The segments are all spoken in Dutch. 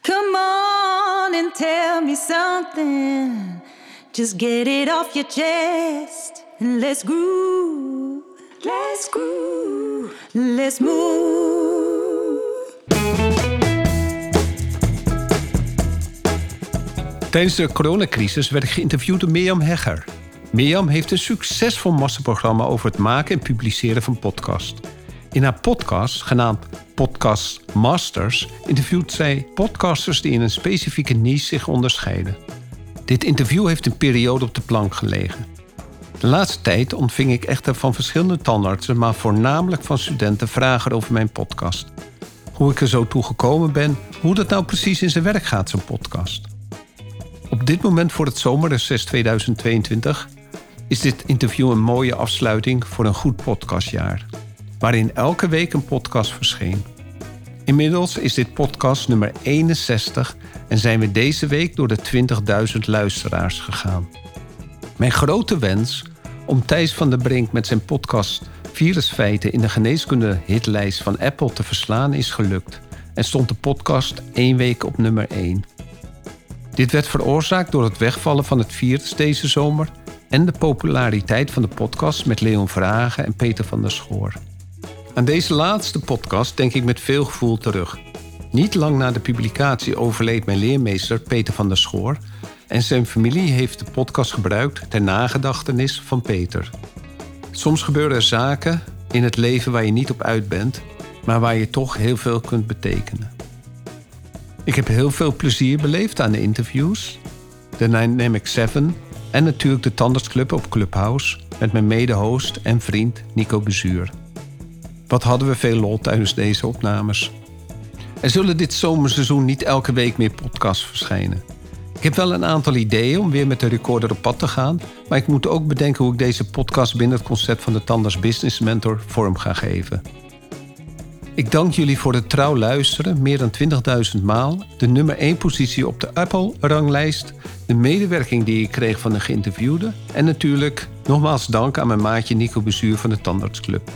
Come on and tell me something. Just get it off your chest and let's groove. Let's groove. Let's move. Tijdens de coronacrisis werd ik geïnterviewd door Mirjam Hegger. Mirjam heeft een succesvol massaprogramma over het maken en publiceren van podcasts. In haar podcast, genaamd Podcast Masters, interviewt zij podcasters die in een specifieke niche zich onderscheiden. Dit interview heeft een periode op de plank gelegen. De laatste tijd ontving ik echter van verschillende tandartsen, maar voornamelijk van studenten, vragen over mijn podcast. Hoe ik er zo toe gekomen ben, hoe dat nou precies in zijn werk gaat, zo'n podcast. Op dit moment voor het zomerreces 2022 is dit interview een mooie afsluiting voor een goed podcastjaar, waarin elke week een podcast verscheen. Inmiddels is dit podcast nummer 61 en zijn we deze week door de 20.000 luisteraars gegaan. Mijn grote wens om Thijs van der Brink met zijn podcast Virusfeiten in de geneeskunde hitlijst van Apple te verslaan is gelukt en stond de podcast één week op nummer 1. Dit werd veroorzaakt door het wegvallen van het virus deze zomer en de populariteit van de podcast met Leon Vragen en Peter van der Schoor. Aan deze laatste podcast denk ik met veel gevoel terug. Niet lang na de publicatie overleed mijn leermeester Peter van der Schoor en zijn familie heeft de podcast gebruikt ter nagedachtenis van Peter. Soms gebeuren er zaken in het leven waar je niet op uit bent, maar waar je toch heel veel kunt betekenen. Ik heb heel veel plezier beleefd aan de interviews, de Dynamic 7 en natuurlijk de Tandartsclub op Clubhouse met mijn mede-host en vriend Nico Bezuur. Wat hadden we veel lol tijdens deze opnames. Er zullen dit zomerseizoen niet elke week meer podcasts verschijnen. Ik heb wel een aantal ideeën om weer met de recorder op pad te gaan, maar ik moet ook bedenken hoe ik deze podcast binnen het concept van de Tandarts Business Mentor vorm ga geven. Ik dank jullie voor het trouw luisteren, meer dan 20.000 maal, de nummer 1 positie op de Apple-ranglijst, de medewerking die ik kreeg van de geïnterviewde en natuurlijk nogmaals dank aan mijn maatje Nico Bezuur van de Tandartsclub.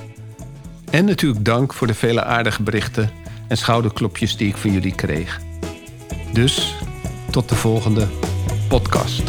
En natuurlijk dank voor de vele aardige berichten en schouderklopjes die ik van jullie kreeg. Dus tot de volgende podcast.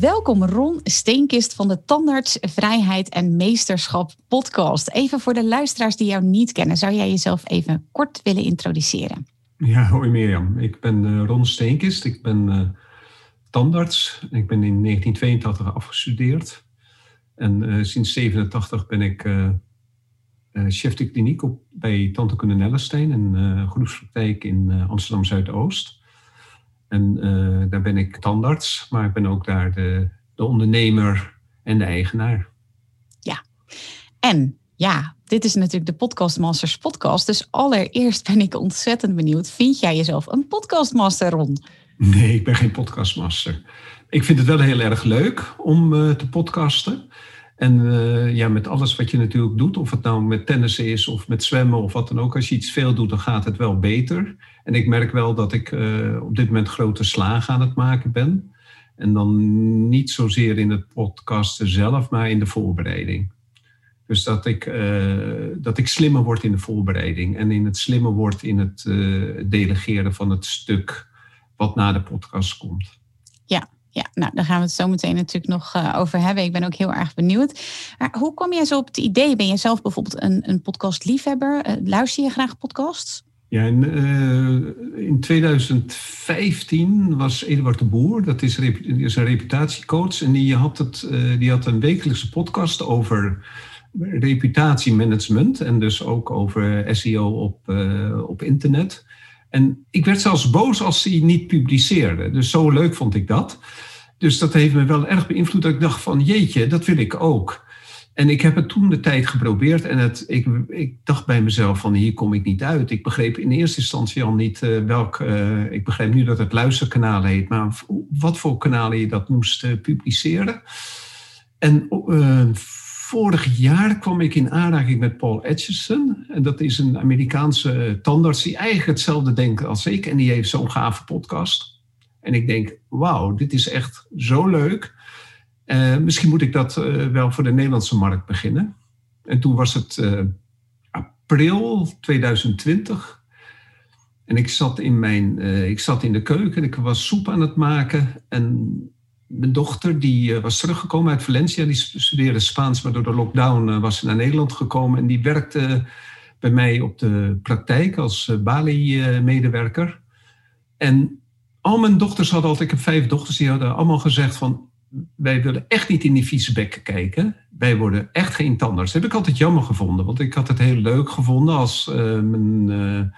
Welkom Ron Steenkist van de Tandarts Vrijheid en Meesterschap podcast. Even voor de luisteraars die jou niet kennen, zou jij jezelf even kort willen introduceren? Ja, hoi Mirjam. Ik ben uh, Ron Steenkist. Ik ben uh, tandarts. Ik ben in 1982 afgestudeerd. En uh, sinds 87 ben ik chef de kliniek op, bij Tante Nellestein, een groepspraktijk in Amsterdam Zuidoost. En daar ben ik tandarts, maar ik ben ook daar de, de ondernemer en de eigenaar. Ja, en ja, dit is natuurlijk de Podcastmasters podcast. Dus allereerst ben ik ontzettend benieuwd. Vind jij jezelf een podcastmaster, Ron? Nee, ik ben geen podcastmaster. Ik vind het wel heel erg leuk om uh, te podcasten. En uh, ja, met alles wat je natuurlijk doet, of het nou met tennissen is of met zwemmen of wat dan ook. Als je iets veel doet, dan gaat het wel beter. En ik merk wel dat ik uh, op dit moment grote slagen aan het maken ben. En dan niet zozeer in het podcasten zelf, maar in de voorbereiding. Dus dat ik, uh, dat ik slimmer word in de voorbereiding en in het slimmer word in het uh, delegeren van het stuk wat na de podcast komt. Ja, ja, nou daar gaan we het zo meteen natuurlijk nog uh, over hebben. Ik ben ook heel erg benieuwd. Maar hoe kom je zo op het idee? Ben je zelf bijvoorbeeld een, een podcastliefhebber? luister je graag podcasts? Ja, in, in 2015 was Eduard de Boer, dat is, is een reputatiecoach, en die had, het, die had een wekelijkse podcast over reputatiemanagement en dus ook over SEO op, uh, op internet. En ik werd zelfs boos als hij niet publiceerde. Dus zo leuk vond ik dat. Dus dat heeft me wel erg beïnvloed dat ik dacht van jeetje, dat wil ik ook. En ik heb het toen de tijd geprobeerd en het, ik, ik dacht bij mezelf van hier kom ik niet uit. Ik begreep in eerste instantie al niet uh, welk, uh, ik begreep nu dat het luisterkanaal heet, maar wat voor kanalen je dat moest publiceren. En vorig jaar kwam ik in aanraking met Paul Atchison. En dat is een Amerikaanse tandarts die eigenlijk hetzelfde denkt als ik. En die heeft zo'n gave podcast. En ik denk, wauw, dit is echt zo leuk. Uh, misschien moet ik dat uh, wel voor de Nederlandse markt beginnen. En toen was het uh, april 2020. En ik zat, in mijn, ik zat in de keuken en ik was soep aan het maken. En mijn dochter die was teruggekomen uit Valencia. Die studeerde Spaans, maar door de lockdown was ze naar Nederland gekomen. En die werkte bij mij op de praktijk als Bali-medewerker. En al mijn dochters hadden altijd, ik heb vijf dochters, die hadden allemaal gezegd van wij willen echt niet in die vieze bekken kijken. Wij worden echt geen tandarts. Dat heb ik altijd jammer gevonden, want ik had het heel leuk gevonden als mijn,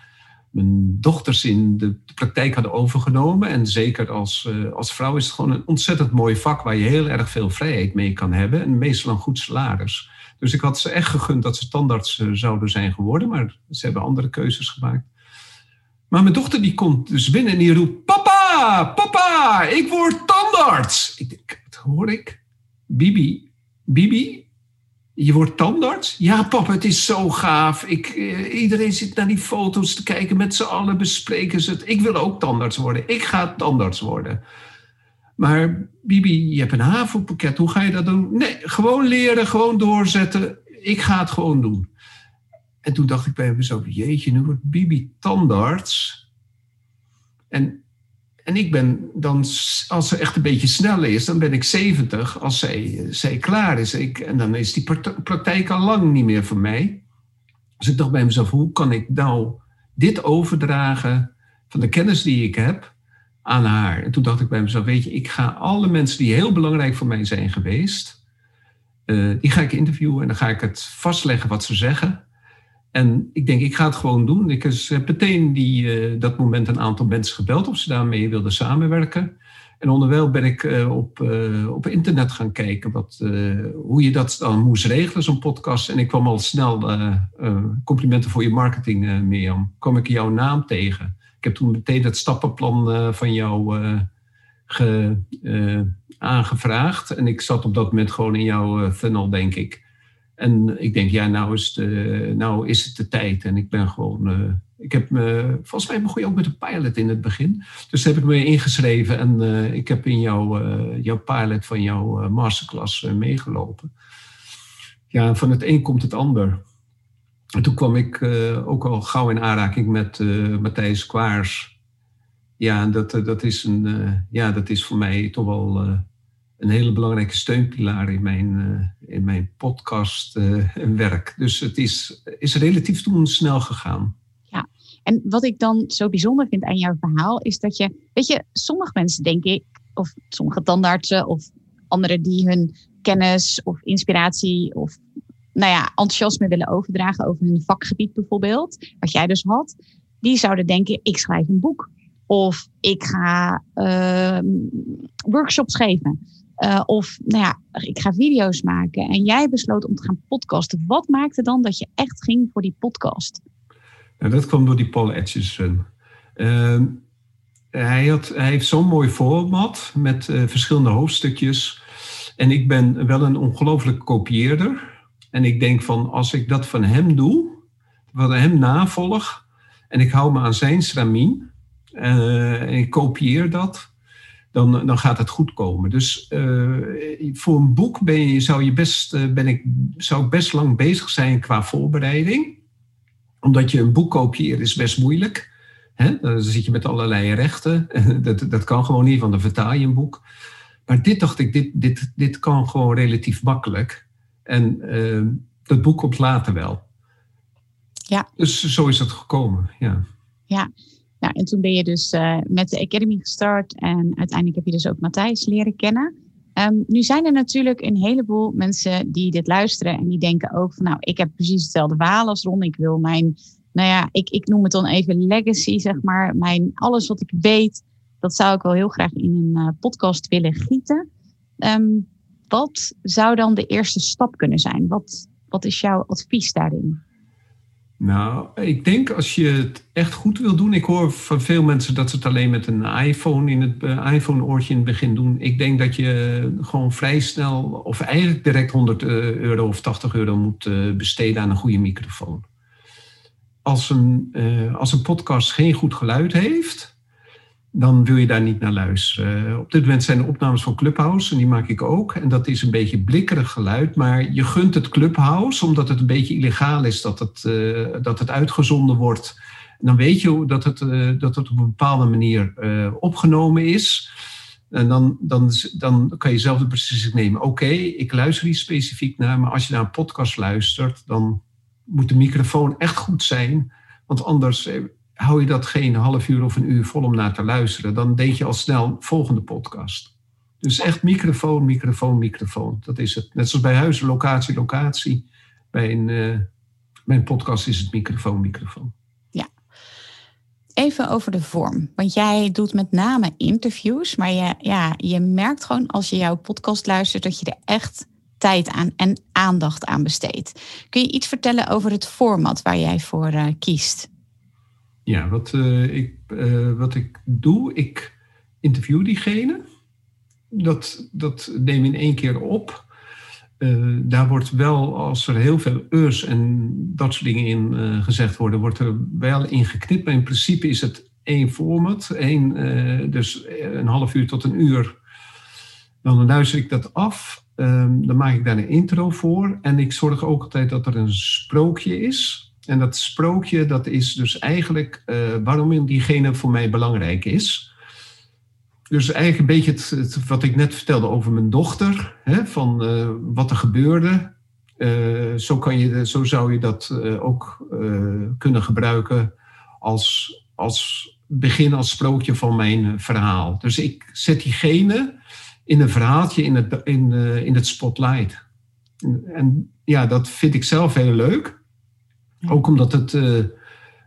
mijn, dochters in de, de, praktijk hadden overgenomen. En zeker als, uh, als vrouw is het gewoon een ontzettend mooi vak waar je heel erg veel vrijheid mee kan hebben. En meestal een goed salaris. Dus ik had ze echt gegund dat ze tandarts zouden zijn geworden, maar ze hebben andere keuzes gemaakt. Maar mijn dochter die komt dus binnen en die roept: Papa, papa, ik word tandarts. Ik denk, wat hoor ik? Bibi, Bibi, je wordt tandarts? Ja, papa, het is zo gaaf. Ik, eh, iedereen zit naar die foto's te kijken. Met z'n allen bespreken ze het. Ik wil ook tandarts worden. Ik ga tandarts worden. Maar Bibi, je hebt een havenpakket. Hoe ga je dat doen? Nee, gewoon leren, gewoon doorzetten. Ik ga het gewoon doen. En toen dacht ik bij mezelf, jeetje, nu wordt Bibi tandarts. En, en ik ben dan, als ze echt een beetje sneller is, dan ben ik 70 als zij, zij klaar is. Ik, en dan is die praktijk al lang niet meer voor mij. Dus ik dacht bij mezelf, hoe kan ik nou dit overdragen van de kennis die ik heb aan haar? En toen dacht ik bij mezelf, weet je, ik ga alle mensen die heel belangrijk voor mij zijn geweest, uh, die ga ik interviewen en dan ga ik het vastleggen wat ze zeggen. En ik denk, ik ga het gewoon doen. Ik heb meteen die, uh, dat moment een aantal mensen gebeld of ze daarmee wilden samenwerken. En onderwijl ben ik uh, op, uh, op internet gaan kijken wat, hoe je dat dan moest regelen, zo'n podcast. En ik kwam al snel complimenten voor je marketing, Mirjam. Kom ik jouw naam tegen. Ik heb toen meteen het stappenplan van jou ge, aangevraagd. En ik zat op dat moment gewoon in jouw funnel, denk ik. En ik denk, ja, nou is, de, nou is het de tijd. En ik ben gewoon. Uh, ik heb me. Volgens mij begon je ook met een pilot in het begin. Dus heb ik me ingeschreven en uh, ik heb in jouw, uh, jouw pilot van jouw masterclass meegelopen. Ja, van het een komt het ander. En toen kwam ik ook al gauw in aanraking met Matthijs Kwaars. Ja, dat, dat, is een, ja, dat is voor mij toch wel een hele belangrijke steunpilaar in mijn, uh, in mijn podcastwerk. Uh, dus het is, is relatief toen snel gegaan. Ja, en wat ik dan zo bijzonder vind aan jouw verhaal is dat je, weet je, sommige mensen denk ik, of sommige tandartsen of anderen die hun kennis of inspiratie of nou ja, enthousiasme willen overdragen over hun vakgebied bijvoorbeeld, wat jij dus had, die zouden denken, ik schrijf een boek. Of ik ga uh, workshops geven. Uh, of nou ja, ik ga video's maken. En jij besloot om te gaan podcasten. Wat maakte dan dat je echt ging voor die podcast? Nou, dat kwam door die Paul Atchison. Uh, hij, had, hij heeft zo'n mooi format met uh, verschillende hoofdstukjes. En ik ben wel een ongelooflijke kopieerder. En ik denk van als ik dat van hem doe, wat hem navolg, en ik hou me aan zijn stramien, uh, en ik kopieer dat, dan, dan gaat het goed komen. Dus uh, voor een boek ben je, zou, je best, uh, ben ik, zou ik best lang bezig zijn qua voorbereiding. Omdat je een boek kopieert is best moeilijk. Hè? Dan zit je met allerlei rechten. dat, dat kan gewoon niet, want dan vertaal je een boek. Maar dit dacht ik, dit, dit, dit kan gewoon relatief makkelijk. En uh, dat boek komt later wel. Ja. Dus zo is het gekomen, ja. Ja, nou, en toen ben je dus uh, met de Academy gestart en uiteindelijk heb je dus ook Matthijs leren kennen. Um, nu zijn er natuurlijk een heleboel mensen die dit luisteren en die denken ook van nou, ik heb precies hetzelfde verhaal als Ron. Ik wil mijn, nou ja, ik, ik noem het dan even legacy, zeg maar. Mijn, alles wat ik weet, dat zou ik wel heel graag in een uh, podcast willen gieten. Um, wat zou dan de eerste stap kunnen zijn? Wat, wat is jouw advies daarin? Nou, ik denk als je het echt goed wil doen. Ik hoor van veel mensen dat ze het alleen met een iPhone in het uh, iPhone-oortje in het begin doen. Ik denk dat je gewoon vrij snel, of eigenlijk direct 100 euro of 80 euro moet uh, besteden aan een goede microfoon. Als een, als een podcast geen goed geluid heeft, dan wil je daar niet naar luisteren. Op dit moment zijn er opnames van Clubhouse en die maak ik ook. En dat is een beetje blikkerig geluid, maar je gunt het Clubhouse omdat het een beetje illegaal is dat het, uh, dat het uitgezonden wordt. dan weet je dat het, uh, dat het op een bepaalde manier uh, opgenomen is. En dan, dan, dan kan je zelf de beslissing nemen. Oké, ik luister hier specifiek naar, maar als je naar een podcast luistert, dan moet de microfoon echt goed zijn. Want anders hou je dat geen half uur of een uur vol om naar te luisteren. Dan denk je al snel volgende podcast. Dus echt microfoon, microfoon, microfoon. Dat is het. Net zoals bij huizen, locatie, locatie. Bij een, uh, bij podcast is het microfoon, microfoon. Ja. Even over de vorm. Want jij doet met name interviews. Maar je, ja, je merkt gewoon als je jouw podcast luistert dat je er echt tijd aan en aandacht aan besteedt. Kun je iets vertellen over het format waar jij voor uh, kiest? Ja, wat, uh, ik, uh, wat ik doe, ik interview diegene. Dat, dat neem in één keer op. Uh, daar wordt wel, als er heel veel urs en dat soort dingen in gezegd worden, wordt er wel in geknipt. Maar in principe is het één format. Één, dus een half uur tot een uur. Dan luister ik dat af. Um, dan maak ik daar een intro voor. En ik zorg ook altijd dat er een sprookje is. En dat sprookje, dat is dus eigenlijk uh, waarom diegene voor mij belangrijk is. Dus eigenlijk een beetje het, wat ik net vertelde over mijn dochter, hè, van uh, wat er gebeurde. Uh, zo, kan je, zo zou je dat ook kunnen gebruiken als, als begin, als sprookje van mijn verhaal. Dus ik zet diegene in een verhaaltje in het, in, in het spotlight. En, en ja, dat vind ik zelf heel leuk. Ook omdat het uh,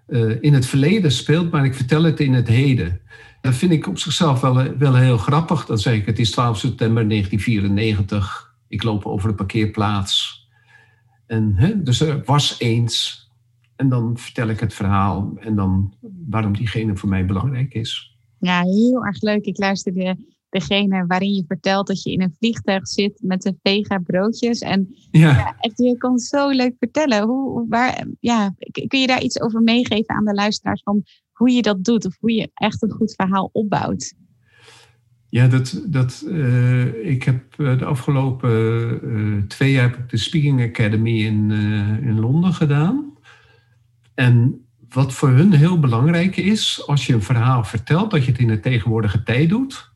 uh, in het verleden speelt, maar ik vertel het in het heden. Dat vind ik op zichzelf wel, wel heel grappig. Dan zeg ik, het is 12 september 1994. Ik loop over de parkeerplaats. En, hè, dus er was eens. En dan vertel ik het verhaal en dan waarom diegene voor mij belangrijk is. Ja, heel erg leuk. Ik luisterde degene waarin je vertelt dat je in een vliegtuig zit met de vega broodjes. En ja. ja echt, je kan zo leuk vertellen. Hoe, waar, ja, kun je daar iets over meegeven aan de luisteraars van hoe je dat doet of hoe je echt een goed verhaal opbouwt? Ja, dat, dat, uh, ik heb eh, de afgelopen uh, twee jaar heb ik de Speaking Academy in, uh, in Londen gedaan. En wat voor hun heel belangrijk is, als je een verhaal vertelt, dat je het in de tegenwoordige tijd doet.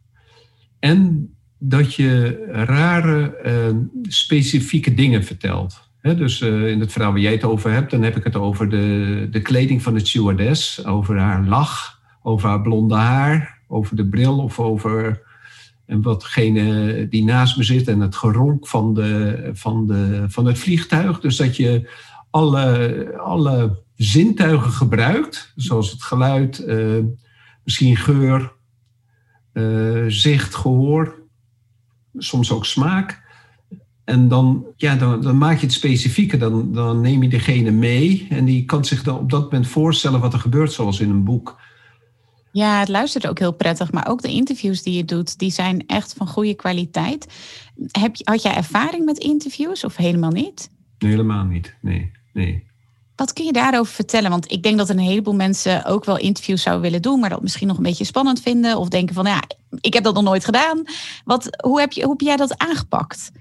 En dat je rare, uh, specifieke dingen vertelt. dus uh, in het verhaal waar jij het over hebt, dan heb ik het over de, de kleding van de stewardess, over haar lach, over haar blonde haar, over de bril of over en watgene die naast me zit en het geronk van, de, van, de, van het vliegtuig. Dus dat je alle, alle zintuigen gebruikt, zoals het geluid, misschien geur, uh, zicht, gehoor, soms ook smaak. En dan, ja, dan, dan maak je het specifieker. Dan, dan neem je degene mee en die kan zich dan op dat moment voorstellen wat er gebeurt, zoals in een boek. Ja, het luistert ook heel prettig, maar ook de interviews die je doet, die zijn echt van goede kwaliteit. Heb, had jij ervaring met interviews of helemaal niet? Nee, helemaal niet. Nee, nee. Wat kun je daarover vertellen? Want ik denk dat een heleboel mensen ook wel interviews zouden willen doen, maar dat misschien nog een beetje spannend vinden. Of denken van, ja, ik heb dat nog nooit gedaan. Wat, hoe, heb je, hoe heb jij dat aangepakt?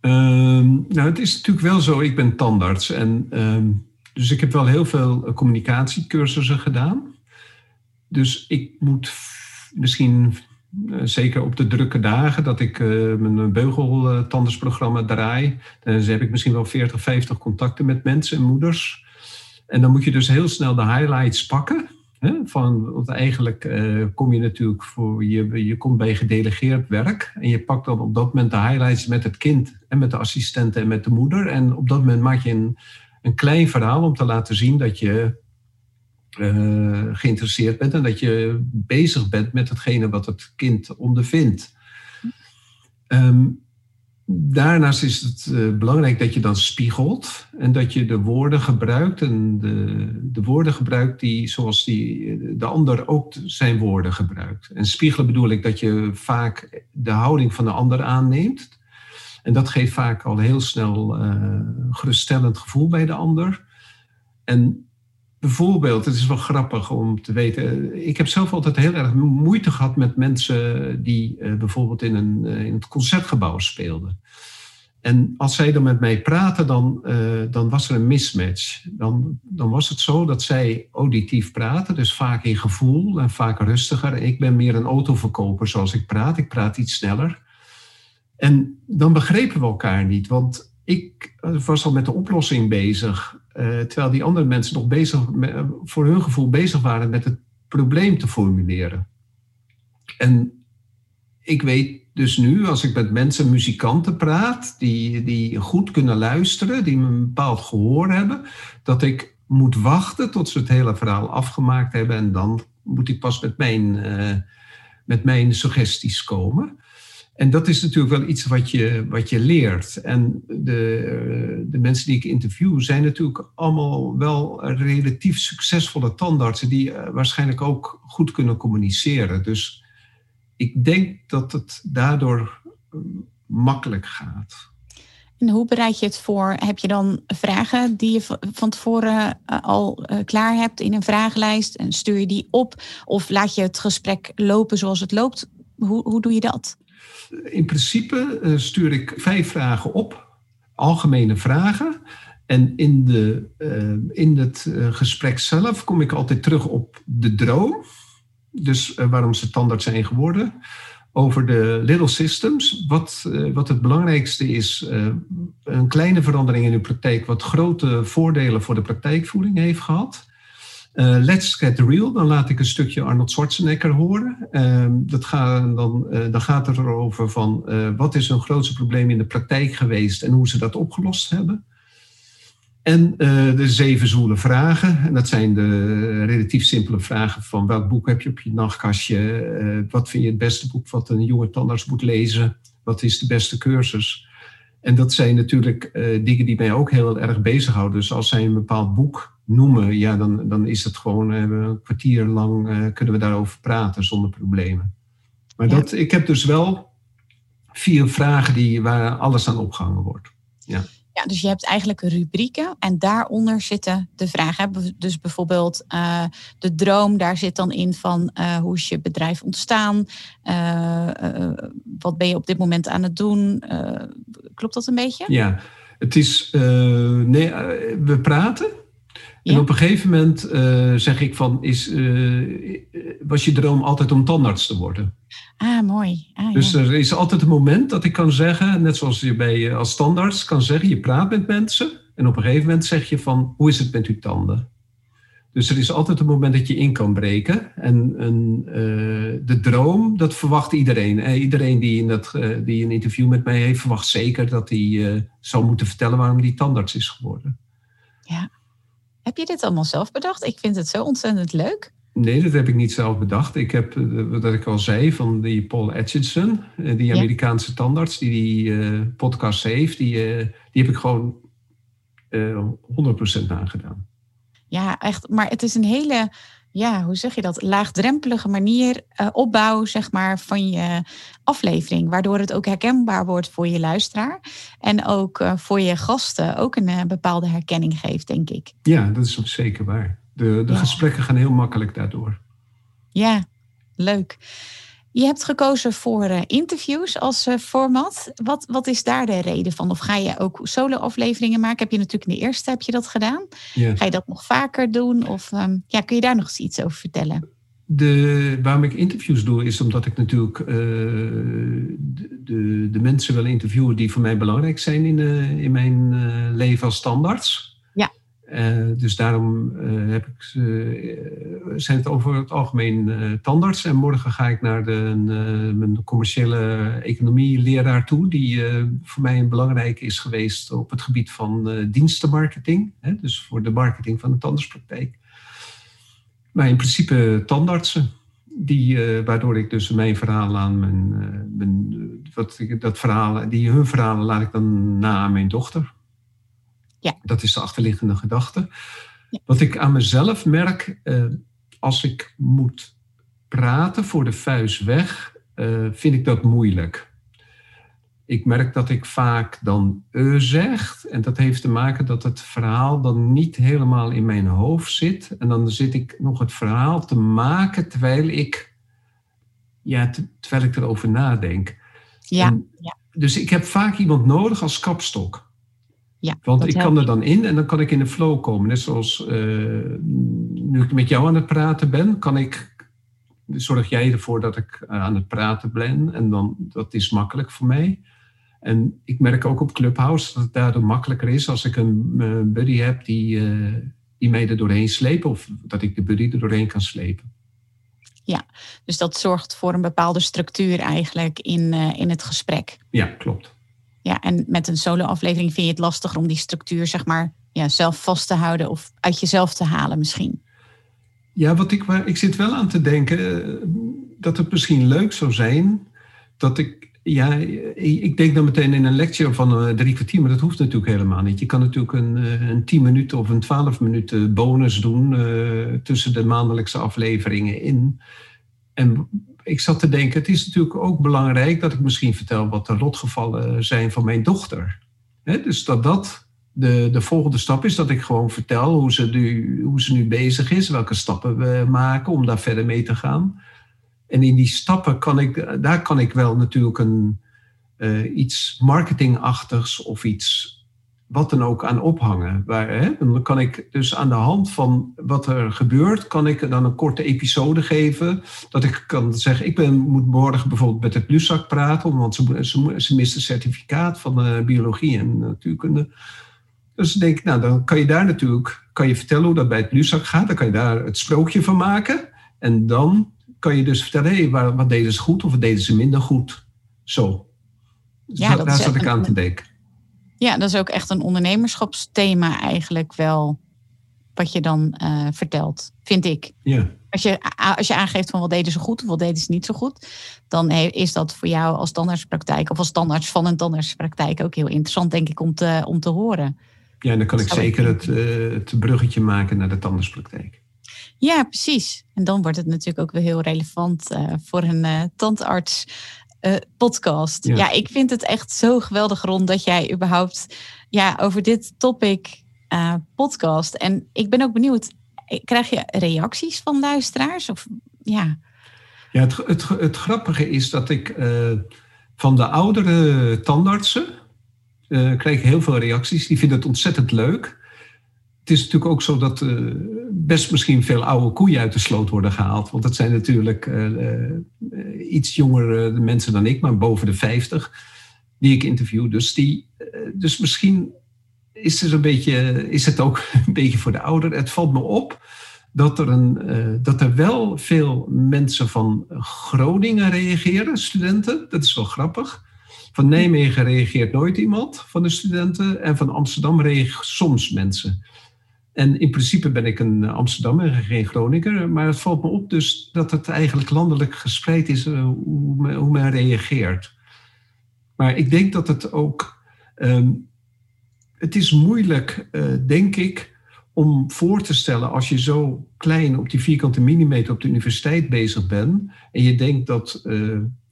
Um, nou, het is natuurlijk wel zo, ik ben tandarts. En, um, dus ik heb wel heel veel communicatiecursussen gedaan. Dus ik moet misschien eh, zeker op de drukke dagen dat ik uh, mijn beugeltandersprogramma draai, dan heb ik misschien wel 40, 50 contacten met mensen en moeders. En dan moet je dus heel snel de highlights pakken. Hè, van, want eigenlijk kom je natuurlijk voor, je, je komt bij gedelegeerd werk. En je pakt dan op dat moment de highlights met het kind en met de assistenten en met de moeder. En op dat moment maak je een, een klein verhaal om te laten zien dat je uh, geïnteresseerd bent en dat je bezig bent met hetgene wat het kind ondervindt. Um, daarnaast is het uh, belangrijk dat je dan spiegelt en dat je de woorden gebruikt en de, de woorden gebruikt die zoals die, de ander ook zijn woorden gebruikt. En spiegelen bedoel ik dat je vaak de houding van de ander aanneemt. En dat geeft vaak al heel snel uh, geruststellend gevoel bij de ander. En bijvoorbeeld, het is wel grappig om te weten. Ik heb zelf altijd heel erg moeite gehad met mensen die uh, bijvoorbeeld in, een, uh, in het concertgebouw speelden. En als zij dan met mij praten, dan, uh, dan was er een mismatch. Dan, dan was het zo dat zij auditief praten, dus vaak in gevoel en vaak rustiger. Ik ben meer een autoverkoper zoals ik praat. Ik praat iets sneller. En dan begrepen we elkaar niet, want ik was al met de oplossing bezig. Uh, terwijl die andere mensen nog bezig, voor hun gevoel bezig waren met het probleem te formuleren. En ik weet dus nu, als ik met mensen, muzikanten praat, die, die goed kunnen luisteren, die een bepaald gehoor hebben, dat ik moet wachten tot ze het hele verhaal afgemaakt hebben en dan moet ik pas met mijn, uh, met mijn suggesties komen. En dat is natuurlijk wel iets wat je, wat je leert. En de, de mensen die ik interview zijn natuurlijk allemaal wel relatief succesvolle tandartsen die waarschijnlijk ook goed kunnen communiceren. Dus ik denk dat het daardoor makkelijk gaat. En hoe bereid je het voor? Heb je dan vragen die je van tevoren al klaar hebt in een vragenlijst en stuur je die op? Of laat je het gesprek lopen zoals het loopt? Hoe, hoe doe je dat? In principe stuur ik vijf vragen op, algemene vragen. En in, de, in het gesprek zelf kom ik altijd terug op de droom. Dus waarom ze tandarts zijn geworden. Over de little systems. Wat, wat het belangrijkste is, een kleine verandering in uw praktijk, wat grote voordelen voor de praktijkvoering heeft gehad. Uh, let's get real, dan laat ik een stukje Arnold Schwarzenegger horen. Uh, dat gaat, dan, uh, dan gaat het erover van wat is hun grootste probleem in de praktijk geweest en hoe ze dat opgelost hebben. En de zeven zoele vragen. En dat zijn de relatief simpele vragen van welk boek heb je op je nachtkastje? wat vind je het beste boek wat een jonge tandarts moet lezen? Wat is de beste cursus? En dat zijn natuurlijk dingen die mij ook heel erg bezighouden. Dus als zij een bepaald boek noemen, ja, dan, dan is het gewoon uh, een kwartier lang uh, kunnen we daarover praten zonder problemen. Maar ja. dat, ik heb dus wel vier vragen die, waar alles aan opgehangen wordt. Ja. Ja, dus je hebt eigenlijk rubrieken en daaronder zitten de vragen. Dus bijvoorbeeld uh, de droom, daar zit dan in van hoe is je bedrijf ontstaan? wat ben je op dit moment aan het doen? klopt dat een beetje? Ja, het is, nee, we praten. En ja. op een gegeven moment uh, zeg ik van, is, uh, was je droom altijd om tandarts te worden? Ah, mooi. Ah, dus ja. er is altijd een moment dat ik kan zeggen, net zoals je bij, als tandarts kan zeggen, je praat met mensen. En op een gegeven moment zeg je van, hoe is het met uw tanden? Dus er is altijd een moment dat je in kan breken. En, en uh, de droom, dat verwacht iedereen. iedereen die, in dat, die een interview met mij heeft, verwacht zeker dat hij zou moeten vertellen waarom die tandarts is geworden. Ja. Heb je dit allemaal zelf bedacht? Ik vind het zo ontzettend leuk. Nee, dat heb ik niet zelf bedacht. Ik heb, wat ik al zei, van die Paul Atchison, die Amerikaanse ja. tandarts die die uh, podcast heeft, die, uh, die heb ik gewoon uh, 100% nagedaan. Ja, echt. Maar het is een hele, ja, hoe zeg je dat, laagdrempelige manier, uh, opbouw zeg maar, van je aflevering. Waardoor het ook herkenbaar wordt voor je luisteraar. En ook uh, voor je gasten ook een uh, bepaalde herkenning geeft, denk ik. Ja, dat is zeker waar. De, de ja. gesprekken gaan heel makkelijk daardoor. Ja, leuk. Je hebt gekozen voor uh, interviews als uh, format. Wat, wat is daar de reden van? Of ga je ook solo-afleveringen maken? Heb je natuurlijk in de eerste heb je dat gedaan. Ga je dat nog vaker doen? Of um, ja, kun je daar nog eens iets over vertellen? De, waarom ik interviews doe, is omdat ik natuurlijk uh, de, de, de, mensen wil interviewen die voor mij belangrijk zijn in, in mijn leven als standaards. Uh, dus daarom uh, heb ik, uh, zijn het over het algemeen tandarts. En morgen ga ik naar de, mijn commerciële economie leraar toe. Die voor mij een belangrijke is geweest op het gebied van dienstenmarketing. Hè, dus voor de marketing van de tandartspraktijk. Maar in principe tandartsen. Die, waardoor ik dus mijn verhaal aan mijn, mijn dat verhaal, die hun verhalen laat ik dan na aan mijn dochter. Ja. Dat is de achterliggende gedachte. Ja. Wat ik aan mezelf merk, uh, als ik moet praten voor de vuist weg, uh, vind ik dat moeilijk. ik merk dat ik vaak dan e zeg. En dat heeft te maken dat het verhaal dan niet helemaal in mijn hoofd zit. En dan zit ik nog het verhaal te maken terwijl ik, ja, terwijl ik erover nadenk. Ja, ja. Dus ik heb vaak iemand nodig als kapstok. Ja, Want ik kan er dan in en dan kan ik in de flow komen. Net zoals uh, nu ik met jou aan het praten ben, kan ik, zorg jij ervoor dat ik eh, aan het praten ben. En dan, dat is makkelijk voor mij. En ik merk ook op Clubhouse dat het daardoor makkelijker is als ik een uh, buddy heb die, die mij er doorheen sleept. Of dat ik de buddy er doorheen kan slepen. Ja, dus dat zorgt voor een bepaalde structuur eigenlijk in, in het gesprek. Ja, klopt. Ja, en met een solo-aflevering vind je het lastiger om die structuur, zeg maar, ja, zelf vast te houden of uit jezelf te halen misschien. Ja, wat ik, ik zit wel aan te denken dat het misschien leuk zou zijn dat ik ja, ik denk dan meteen in een lecture van uh, drie kwartier, maar dat hoeft natuurlijk helemaal niet. Je kan natuurlijk een, uh, een tien minuten of een twaalf minuten bonus doen tussen de maandelijkse afleveringen in. En ik zat te denken, het is natuurlijk ook belangrijk dat ik misschien vertel wat de lotgevallen zijn van mijn dochter. Dus dat dat de, de volgende stap is, dat ik gewoon vertel hoe ze, nu, hoe ze nu bezig is, welke stappen we maken om daar verder mee te gaan. En in die stappen kan ik, daar kan ik wel natuurlijk een, uh, iets marketingachtigs of iets wat dan ook aan ophangen. Waar, hè, dan kan ik dus aan de hand van wat er gebeurt, kan ik dan een korte episode geven. Dat ik kan zeggen, ik ben, moet morgen bijvoorbeeld met het LUSAC praten, want ze, ze, ze mist een certificaat van uh, biologie en natuurkunde. Dus ik denk, nou, dan kan je daar natuurlijk kan je vertellen hoe dat bij het LUSAC gaat. Dan kan je daar het sprookje van maken. En dan kan je dus vertellen, hé, hey, wat deden ze goed of wat deden ze minder goed? Zo. Dus ja, daar zat ik aan te denken. Ja, dat is ook echt een ondernemerschapsthema eigenlijk wel, wat je dan uh, vertelt, vind ik. Ja. Als je, als je aangeeft van wat deden ze goed of wat deden ze niet zo goed, dan is dat voor jou als tandartspraktijk of als tandarts van een tandartspraktijk ook heel interessant, denk ik, om te, om te horen. Ja, en dan kan ik zeker het, uh, het bruggetje maken naar de tandartspraktijk. Ja, precies. En dan wordt het natuurlijk ook weer heel relevant uh, voor een uh, tandarts uh, podcast. Ja. ja. ik vind het echt zo geweldig rond dat jij überhaupt ja, over dit topic podcast. En ik ben ook benieuwd, krijg je reacties van luisteraars? Of, ja, ja het, het, het grappige is dat ik van de oudere tandartsen krijg heel veel reacties. Die vinden het ontzettend leuk het is natuurlijk ook zo dat uh, best misschien veel oude koeien uit de sloot worden gehaald. Want dat zijn natuurlijk uh, uh, iets jongere mensen dan ik, maar boven de 50, die ik interview. Dus, die, dus misschien is het, een beetje, is het ook een beetje voor de ouder. Het valt me op dat er, een, dat er wel veel mensen van Groningen reageren, studenten. Dat is wel grappig. Van Nijmegen reageert nooit iemand van de studenten. En van Amsterdam reageert soms mensen. En in principe ben ik een Amsterdammer en geen Groninger. Maar het valt me op dus dat het eigenlijk landelijk gespreid is uh, hoe, men, hoe, men, reageert. Maar ik denk dat het ook. Um, het is moeilijk, uh, denk ik, om voor te stellen als je zo klein op die vierkante millimeter op de universiteit bezig bent. En je denkt dat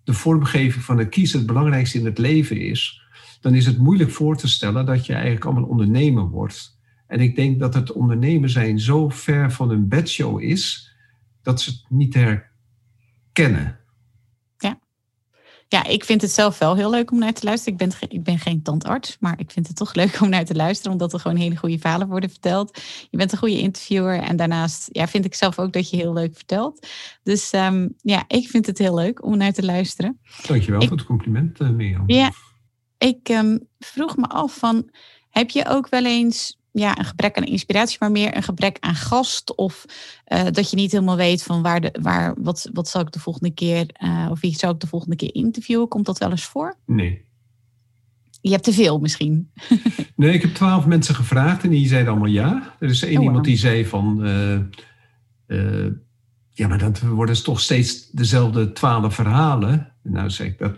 de vormgeving van het kiezen het belangrijkste in het leven is. Dan is het moeilijk voor te stellen dat je eigenlijk allemaal ondernemer wordt. En ik denk dat het ondernemen zijn zo ver van een bedshow is, dat ze het niet herkennen. Ja. ja, ik vind het zelf wel heel leuk om naar te luisteren. Ik ben, ik ben geen tandarts, maar ik vind het toch leuk om naar te luisteren, omdat er gewoon hele goede verhalen worden verteld. Je bent een goede interviewer en daarnaast ja, vind ik zelf ook dat je heel leuk vertelt. Dus um, ja, ik vind het heel leuk om naar te luisteren. Dankjewel ik, voor het compliment, uh, Mirjam. Ja, ik um, vroeg me af van, heb je ook wel eens ja, een gebrek aan inspiratie, maar meer een gebrek aan gast. Of uh, dat je niet helemaal weet van waar de, waar, wat, wat zal ik de volgende keer, uh, of wie zou ik de volgende keer interviewen? Komt dat wel eens voor? Nee. Je hebt te veel misschien. nee, ik heb twaalf mensen gevraagd en die zeiden allemaal ja. Er is één oh, iemand die zei van. Uh, ja, maar dat worden toch steeds dezelfde twaalf verhalen. Nou zeg dat,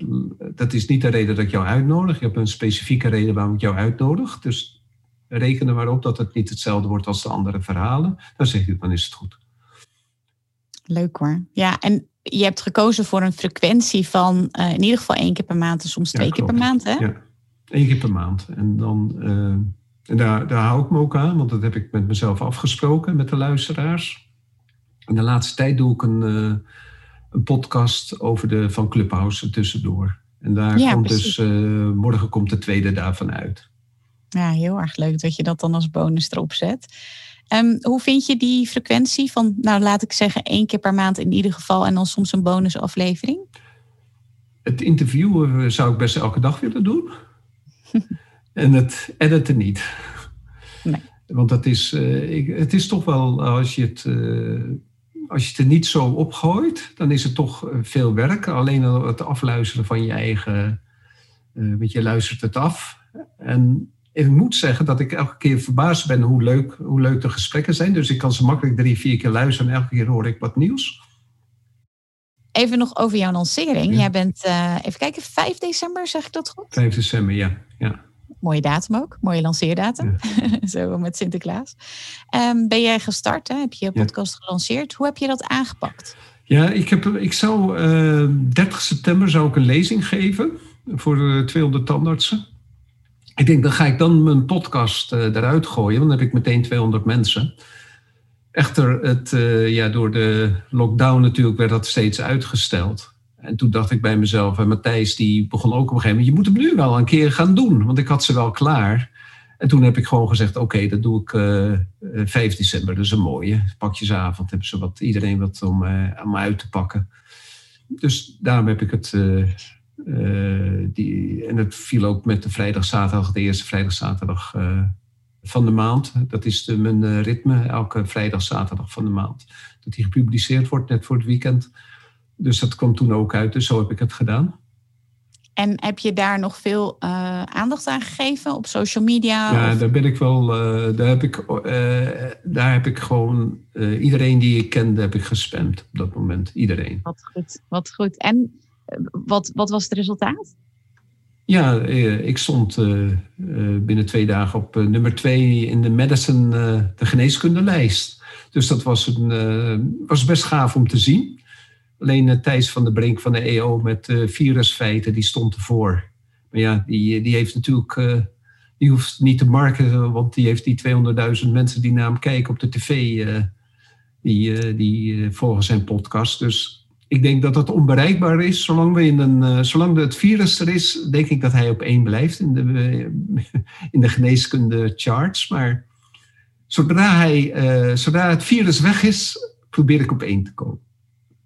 dat is niet de reden dat ik jou uitnodig. Je hebt een specifieke reden waarom ik jou uitnodig. Dus rekenen maar op dat het niet hetzelfde wordt als de andere verhalen. Dan zeg je, dan is het goed. Leuk hoor. Ja, en je hebt gekozen voor een frequentie van in ieder geval één keer per maand en soms twee keer per maand. Hè? Ja, één keer per maand. En dan en daar, daar hou ik me ook aan, want dat heb ik met mezelf afgesproken met de luisteraars. In de laatste tijd doe ik een, uh, een podcast over de van Clubhouse tussendoor. En daar komt dus, morgen komt de tweede daarvan uit. Ja, heel erg leuk dat je dat dan als bonus erop zet. Um, hoe vind je die frequentie van, nou laat ik zeggen, één keer per maand in ieder geval en dan soms een bonusaflevering? Het interviewen zou ik best elke dag willen doen. en het editen niet. Nee. Want dat is, uh, ik, het is toch wel, als je het, uh, als je het er niet zo opgooit, dan is het toch eh, veel werk. Alleen het afluisteren van je eigen, uh, weet je, luistert het af. En ik moet zeggen dat ik elke keer verbaasd ben hoe leuk, hoe leuk de gesprekken zijn. Dus ik kan ze makkelijk drie, vier keer luisteren en elke keer hoor ik wat nieuws. Even nog over jouw lancering. Jij bent, uh, even kijken, 5 december, zeg ik dat goed? 5 december, ja. ja mooie datum ook, mooie lanceerdatum. Zo met Sinterklaas. Um, ben jij gestart? Hè? Heb je je podcast gelanceerd? Hoe heb je dat aangepakt? Ja, ik, heb, ik zou uh, ehm, 30 september zou ik een lezing geven voor de 200 tandartsen. Ik denk, dan ga ik dan mijn podcast uh, eruit gooien, want dan heb ik meteen 200 mensen. Echter, het, uh, ja, door de lockdown natuurlijk werd dat steeds uitgesteld. En toen dacht ik bij mezelf, en Matthijs die begon ook op een gegeven moment, je moet hem nu wel een keer gaan doen, want ik had ze wel klaar. En toen heb ik gewoon gezegd, oké, dat doe ik uh, eh, 5 eh, december, dat is een mooie. Pakjesavond hebben ze wat, iedereen wat om, uh, om uit te pakken. Dus daarom heb ik het, die, en het viel ook met de vrijdag, zaterdag, de eerste vrijdag, zaterdag van de maand. Dat is de, mijn ritme, elke vrijdag, zaterdag van de maand. Dat die gepubliceerd wordt, net voor het weekend. Dus dat kwam toen ook uit, dus zo heb ik het gedaan. En heb je daar nog veel uh, aandacht aan gegeven op social media? Ja, daar ben ik wel. Uh, daar, heb ik, uh, daar heb ik gewoon iedereen die ik kende, heb ik gespamd op dat moment. Iedereen. Wat goed, wat goed. En wat, wat was het resultaat? Ja, ik stond binnen twee dagen op nummer twee in de medicine, de geneeskundelijst. Dus dat was, een, was best gaaf om te zien. Alleen Thijs van de Brink van de EO met virusfeiten, die stond ervoor. Maar ja, die, die heeft natuurlijk, die hoeft niet te marketen, want die heeft die 200.000 mensen die naar hem kijken op de tv, die, die volgen zijn podcast. Dus ik denk dat dat onbereikbaar is. Zolang, we in een, zolang het virus er is, denk ik dat hij op één blijft in de, in de geneeskunde charts. Maar zodra, hij, zodra het virus weg is, probeer ik op één te komen.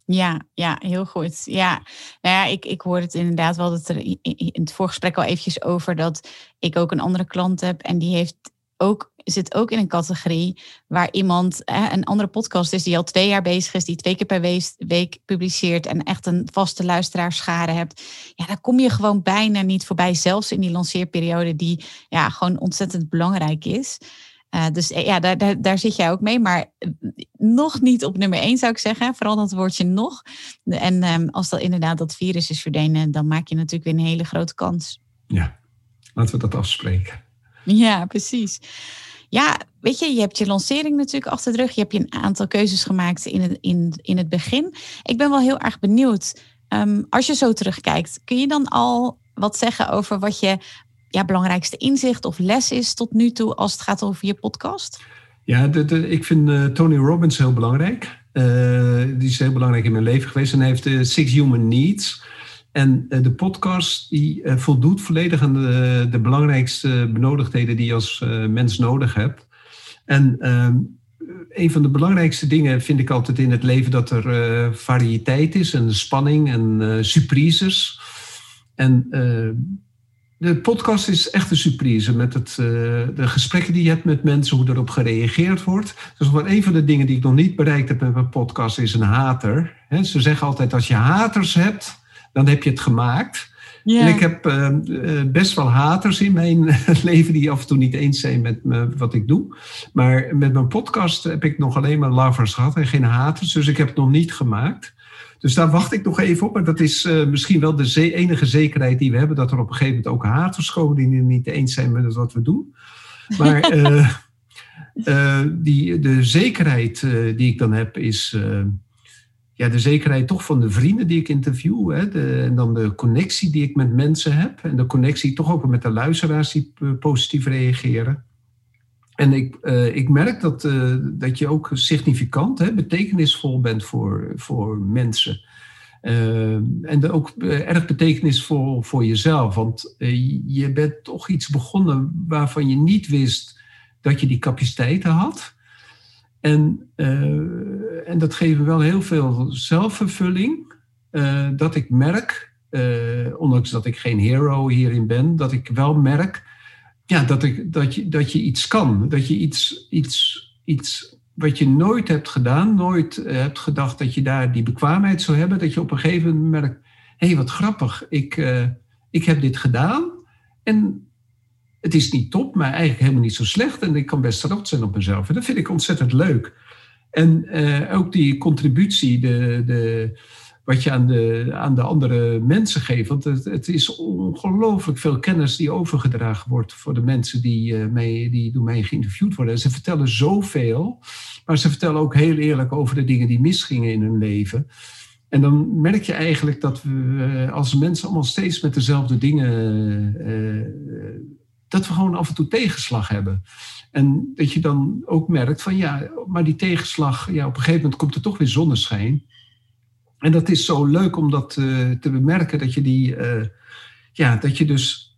Ja, ja, heel goed. Ja, nou ja, ik, ik hoor het inderdaad wel dat er in het voorgesprek al eventjes over dat ik ook een andere klant heb en die heeft ook, zit ook in een categorie waar iemand, een andere podcast is die al twee jaar bezig is, die twee keer per week, publiceert en echt een vaste luisteraarschade hebt. Ja, daar kom je gewoon bijna niet voorbij, zelfs in die lanceerperiode die ja, gewoon ontzettend belangrijk is. Uh, dus eh, ja, daar, daar, daar, zit jij ook mee. Maar eh, nog niet op nummer één zou ik zeggen. Vooral dat woordje nog. En um, als dat inderdaad dat virus is verdwenen, dan maak je natuurlijk weer een hele grote kans. Ja, laten we dat afspreken. Ja, precies. Ja, weet je, je hebt je lancering natuurlijk achter de rug. Je hebt je een aantal keuzes gemaakt in het, in, in het begin. Ik ben wel heel erg benieuwd. Um, als je zo terugkijkt, kun je dan al wat zeggen over wat je ja, belangrijkste inzicht of les is tot nu toe als het gaat over je podcast? Ja, ik vind uh, Tony Robbins heel belangrijk. Uh, die is heel belangrijk in mijn leven geweest. En heeft de Six Human Needs. En uh, de podcast die voldoet volledig aan de, de belangrijkste benodigdheden die je als mens nodig hebt. En ehm, een van de belangrijkste dingen vind ik altijd in het leven dat er variëteit is en spanning en surprises. En de podcast is echt een surprise met het, de gesprekken die je hebt met mensen, hoe erop gereageerd wordt. Dus wat een van de dingen die ik nog niet bereikt heb met mijn podcast is een hater. ze zeggen altijd als je haters hebt, dan heb je het gemaakt. En ik heb uh, best wel haters in mijn leven die af en toe niet eens zijn met me, wat ik doe. Maar met mijn podcast heb ik nog alleen maar lovers gehad en geen haters. Dus ik heb het nog niet gemaakt. Dus daar wacht ik nog even op. Maar dat is uh, misschien wel de enige zekerheid die we hebben. Dat er op een gegeven moment ook haters komen die het niet eens zijn met wat we doen. Maar uh, die, de zekerheid die ik dan heb is ja, de zekerheid toch van de vrienden die ik interview. Hè, en dan de connectie die ik met mensen heb. En de connectie toch ook met de luisteraars die positief reageren. En ik, uh, ik merk dat, uh, dat je ook significant, hè, betekenisvol bent voor, voor mensen. En ook erg betekenisvol voor jezelf. Want je bent toch iets begonnen waarvan je niet wist dat je die capaciteiten had. En, en dat geeft me wel heel veel zelfvervulling. dat ik merk, ondanks dat ik geen hero hierin ben, dat ik wel merk ja, dat, ik, dat, je, dat je iets kan. Dat je iets, iets, iets wat je nooit hebt gedaan, nooit eh, hebt gedacht dat je daar die bekwaamheid zou hebben, dat je op een gegeven moment merkt, hé, hey, wat grappig, ik, ik heb dit gedaan en het is niet top, maar eigenlijk helemaal niet zo slecht en ik kan best trots zijn op mezelf. En dat vind ik ontzettend leuk. En uh, ook die contributie, de, de, wat je aan de, aan de andere mensen geeft. Want het, het is ongelooflijk veel kennis die overgedragen wordt voor de mensen die, uh, mee, die door mij geïnterviewd worden. En ze vertellen zoveel, maar ze vertellen ook heel eerlijk over de dingen die misgingen in hun leven. En dan merk je eigenlijk dat we eh, als mensen allemaal steeds met dezelfde dingen. Dat we gewoon af en toe tegenslag hebben. En dat je dan ook merkt van ja, maar die tegenslag, ja, op een gegeven moment komt er toch weer zonneschijn. En dat is zo leuk om dat uh, te bemerken, dat je die, uh, ja, dat je dus,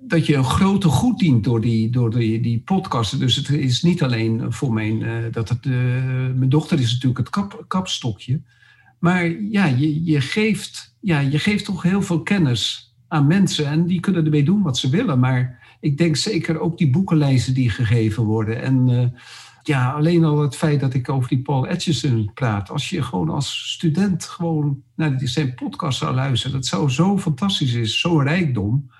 dat je een grote goed dient door die, door die, die podcasten. Dus het is niet alleen voor mijn, dat het, mijn dochter is natuurlijk het kap, kapstokje. Maar ja, je, je, geeft, ja, je geeft toch heel veel kennis aan mensen en die kunnen ermee doen wat ze willen. Maar ik denk zeker ook die boekenlijsten die gegeven worden en ja, alleen al het feit dat ik over die Paul Atchison praat. Als je gewoon als student gewoon naar zijn podcast zou luisteren. Dat zou zo fantastisch zijn, zo'n rijkdom.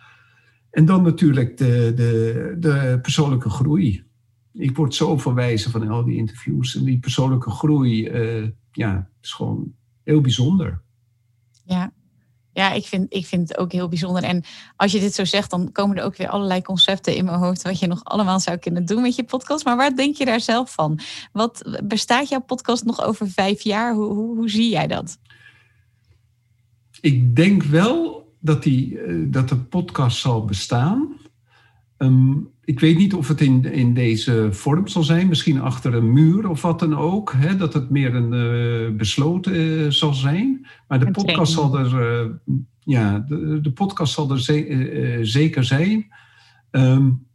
En dan natuurlijk de, de, de persoonlijke groei. Ik word zo verwijzen van al die interviews. En die persoonlijke groei, uh, ja, is gewoon heel bijzonder. Ja, ja, ik vind, ik vind het ook heel bijzonder. En als je dit zo zegt, dan komen er ook weer allerlei concepten in mijn hoofd. wat je nog allemaal zou kunnen doen met je podcast. Maar waar denk je daar zelf van? Wat bestaat jouw podcast nog over vijf jaar? Hoe, hoe, hoe zie jij dat? Ik denk wel dat, die, eh, dat de podcast zal bestaan. Um, ik weet niet of het in, in deze vorm zal zijn, misschien achter een muur of wat dan ook. Hè, dat het meer een uh, besloten uh, zal zijn. Maar de podcast zal er, uh, ja, de, de, podcast zal er ze zeker zijn. Um,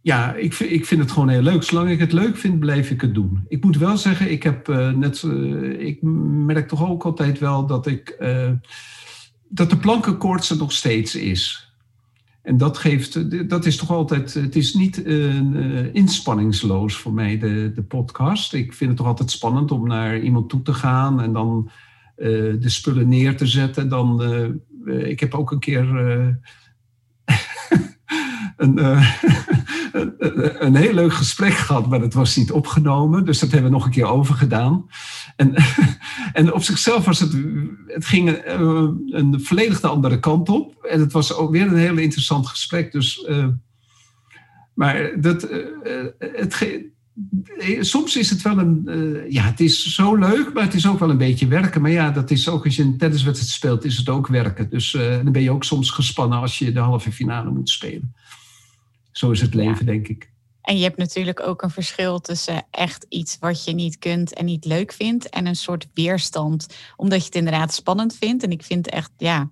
ja, ik, ik vind het gewoon heel leuk. Zolang ik het leuk vind, blijf ik het doen. Ik moet wel zeggen, ik heb net, ik merk toch ook altijd wel dat ik, dat de plankenkoorts er nog steeds is. En dat geeft, dat is toch altijd, het is niet uh, inspanningsloos voor mij, de, de podcast. Ik vind het toch altijd spannend om naar iemand toe te gaan en dan uh, de spullen neer te zetten. Dan, ik heb ook een keer een, een heel leuk gesprek gehad, maar dat was niet opgenomen. Dus dat hebben we nog een keer overgedaan. En, en op zichzelf was het, het ging een, een volledig de andere kant op. En het was ook weer een heel interessant gesprek. Dus, uh, maar dat, uh, het, soms is het wel een, ja, het is zo leuk, maar het is ook wel een beetje werken. Maar ja, dat is ook als je een tenniswedstrijd speelt, is het ook werken. Dus dan ben je ook soms gespannen als je de halve finale moet spelen zo is het leven, denk ik. En je hebt natuurlijk ook een verschil tussen echt iets wat je niet kunt en niet leuk vindt. En een soort weerstand, omdat je het inderdaad spannend vindt. En ik vind echt, ja,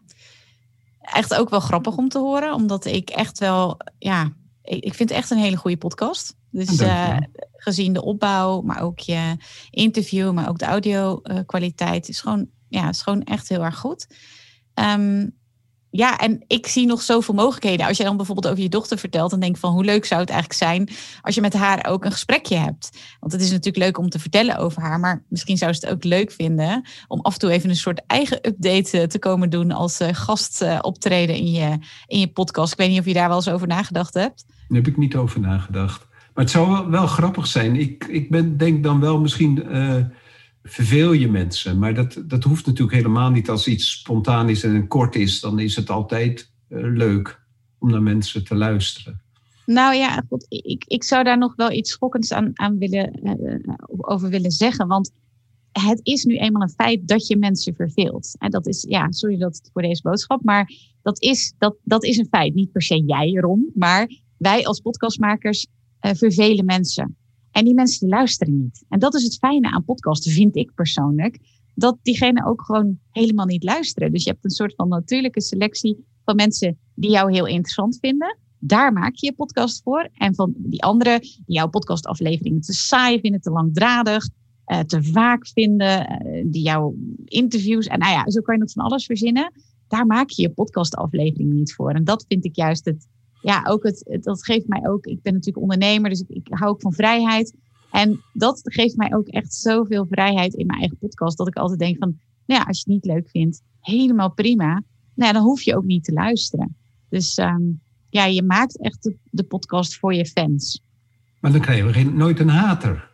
echt ook wel grappig om te horen. Omdat ik echt wel, ja, ik vind het echt een hele goede podcast. Dus uh, gezien de opbouw, maar ook je interview, maar ook de audio kwaliteit is gewoon, ja, is gewoon echt heel erg goed. Um, ja, en ik zie nog zoveel mogelijkheden. Als je dan bijvoorbeeld over je dochter vertelt, dan denk ik van hoe leuk zou het eigenlijk zijn als je met haar ook een gesprekje hebt. Want het is natuurlijk leuk om te vertellen over haar, maar misschien zou ze het ook leuk vinden om af en toe even een soort eigen update eh, te komen doen als uh, gast uh, optreden in je, in je podcast. Ik weet niet of je daar wel eens over nagedacht hebt. Daar heb ik niet over nagedacht. Maar het zou wel, wel grappig zijn. Ik, ik ben, denk dan wel misschien verveel je mensen. Maar dat, dat hoeft natuurlijk helemaal niet als iets spontaan is en kort is. Dan is het altijd uh, leuk om naar mensen te luisteren. Nou ja, goed, ik, ik zou daar nog wel iets schokkends aan, aan willen, uh, over willen zeggen. Want het is nu eenmaal een feit dat je mensen verveelt. En dat is, ja, sorry dat voor deze boodschap, maar dat is, dat, dat is een feit. Niet per se jij, Ron, maar wij als podcastmakers uh, vervelen mensen. En die mensen die luisteren niet. En dat is het fijne aan podcasten, vind ik persoonlijk. Dat diegenen ook gewoon helemaal niet luisteren. Dus je hebt een soort van natuurlijke selectie van mensen die jou heel interessant vinden. Daar maak je je podcast voor. En van die anderen die jouw podcastafleveringen te saai vinden, te langdradig, uh, te vaak vinden, uh, die jouw interviews. En nou ja, zo kan je nog van alles verzinnen. Daar maak je je podcastaflevering niet voor. En dat vind ik juist het. Ja, ook het, dat geeft mij ook. Ik ben natuurlijk ondernemer, dus ik, ik hou ook van vrijheid. En dat geeft mij ook echt zoveel vrijheid in mijn eigen podcast. Dat ik altijd denk van, nou ja, als je het niet leuk vindt, helemaal prima. Nou ja, dan hoef je ook niet te luisteren. Dus um, ja, je maakt echt de, de, podcast voor je fans. Maar dan krijgen we geen, nooit een hater.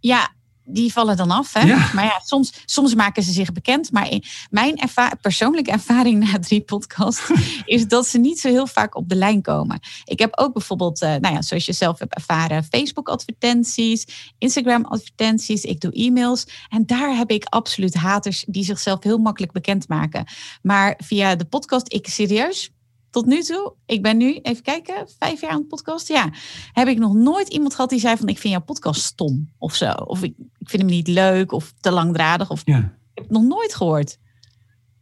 Ja, die vallen dan af. Hè? Ja. Maar ja, soms, soms maken ze zich bekend. Maar mijn erva persoonlijke ervaring na drie podcasts is dat ze niet zo heel vaak op de lijn komen. Ik heb ook bijvoorbeeld, uh, nou ja, zoals je zelf hebt ervaren, Facebook-advertenties, Instagram-advertenties. Ik doe e-mails. En daar heb ik absoluut haters die zichzelf heel makkelijk bekendmaken. Maar via de podcast, ik serieus, tot nu toe, ik ben nu, even kijken, vijf jaar aan het podcast. Ja, heb ik nog nooit iemand gehad die zei van ik vind jouw podcast stom of zo. Of ik, ik vind hem niet leuk of te langdradig. Of, ja. Ik heb het nog nooit gehoord.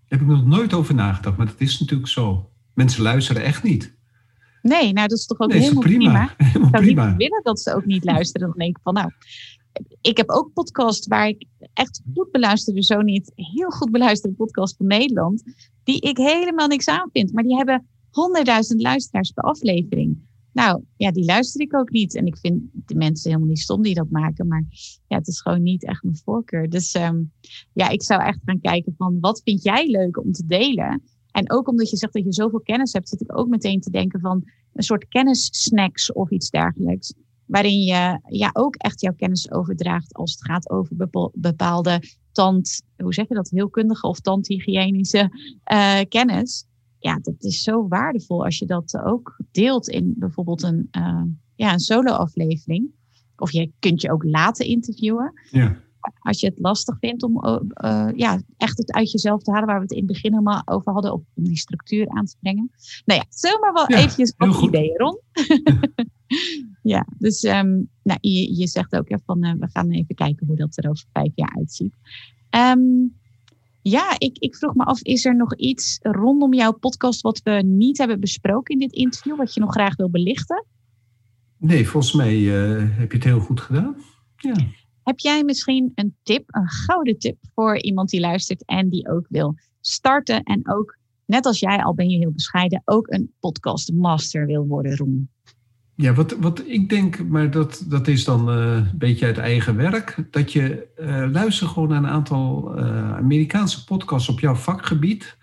Daar heb ik nog nooit over nagedacht, maar dat is natuurlijk zo. Mensen luisteren echt niet. Nee, nou dat is toch ook nee, helemaal prima. prima. ik zou niet willen dat ze ook niet luisteren. Dan denk ik van nou, ik heb ook podcasts waar ik echt goed beluisterde, zo niet heel goed beluisterde podcast van Nederland, die ik helemaal niks aan vind. Maar die hebben honderdduizend luisteraars per aflevering. Nou, ja, die luister ik ook niet. En ik vind de mensen helemaal niet stom die dat maken. Maar ja, het is gewoon niet echt mijn voorkeur. Dus um, ja, ik zou echt gaan kijken van wat vind jij leuk om te delen? En ook omdat je zegt dat je zoveel kennis hebt, zit ik ook meteen te denken van een soort kennissnacks of iets dergelijks. Waarin je ja, ook echt jouw kennis overdraagt als het gaat over bepaalde tand, hoe zeg je dat, heelkundige of tandhygiënische uh, kennis ja, dat is zo waardevol als je dat ook deelt in bijvoorbeeld een, uh, ja, een solo-aflevering. Of je kunt je ook laten interviewen. Ja. Als je het lastig vindt om uh, ja, echt het uit jezelf te halen, waar we het in het begin helemaal over hadden, om die structuur aan te brengen. Nou ja, zomaar wel ja, eventjes wat ideeën, Ron. ja, dus um, nou, je, je zegt ook ja, van uh, we gaan even kijken hoe dat er over vijf jaar uitziet. Um, ja, ik, ik vroeg me af, is er nog iets rondom jouw podcast wat we niet hebben besproken in dit interview, wat je nog graag wil belichten? Nee, volgens mij uh, heb je het heel goed gedaan. Ja. Heb jij misschien een tip, een gouden tip voor iemand die luistert en die ook wil starten en ook, net als jij al ben je heel bescheiden, ook een podcast master wil worden, Roem? Ja, wat, wat ik denk, maar dat, dat is dan uh, een beetje uit eigen werk, dat je uh, luister gewoon naar een aantal uh, Amerikaanse podcasts op jouw vakgebied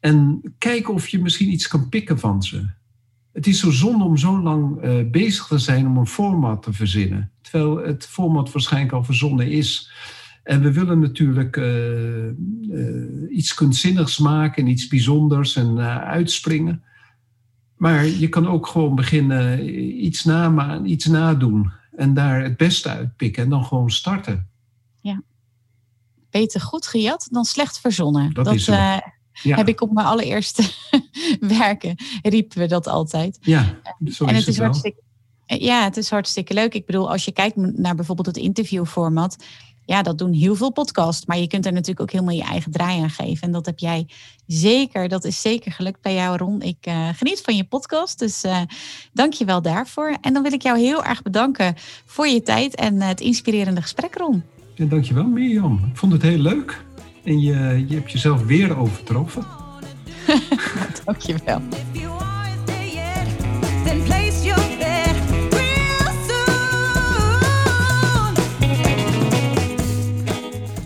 en kijk of je misschien iets kan pikken van ze. Het is zo zonde om zo lang bezig te zijn om een format te verzinnen, terwijl het format waarschijnlijk al verzonnen is. En we willen natuurlijk iets kunstzinnigs maken en iets bijzonders en uitspringen. Maar je kan ook gewoon beginnen eh, iets, na, iets nadoen en daar het beste uitpikken en dan gewoon starten. Ja. Beter goed gejat dan slecht verzonnen. Dat, dat uh, heb ik op mijn allereerste werken, riepen we dat altijd. Ja, zo en het is, hartstikke, ja, het is hartstikke leuk. Ik bedoel, als je kijkt naar bijvoorbeeld het interviewformat, ja, dat doen heel veel podcasts. Maar je kunt er natuurlijk ook helemaal je eigen draai aan geven. En dat heb jij zeker, dat is zeker gelukt bij jou, Ron. Ik uh, geniet van je podcast, dus uh, dank je wel daarvoor. En dan wil ik jou heel erg bedanken voor je tijd en het inspirerende gesprek, Ron. Ja, dankjewel, Mirjam. Ik vond het heel leuk. En je, je hebt jezelf weer overtroffen. dankjewel.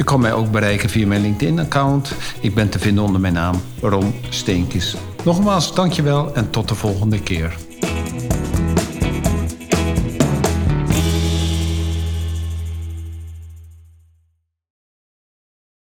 Je kan mij ook bereiken via mijn LinkedIn-account. Ik ben te vinden onder mijn naam Ron Steenkis. Nogmaals, dankjewel en tot de volgende keer.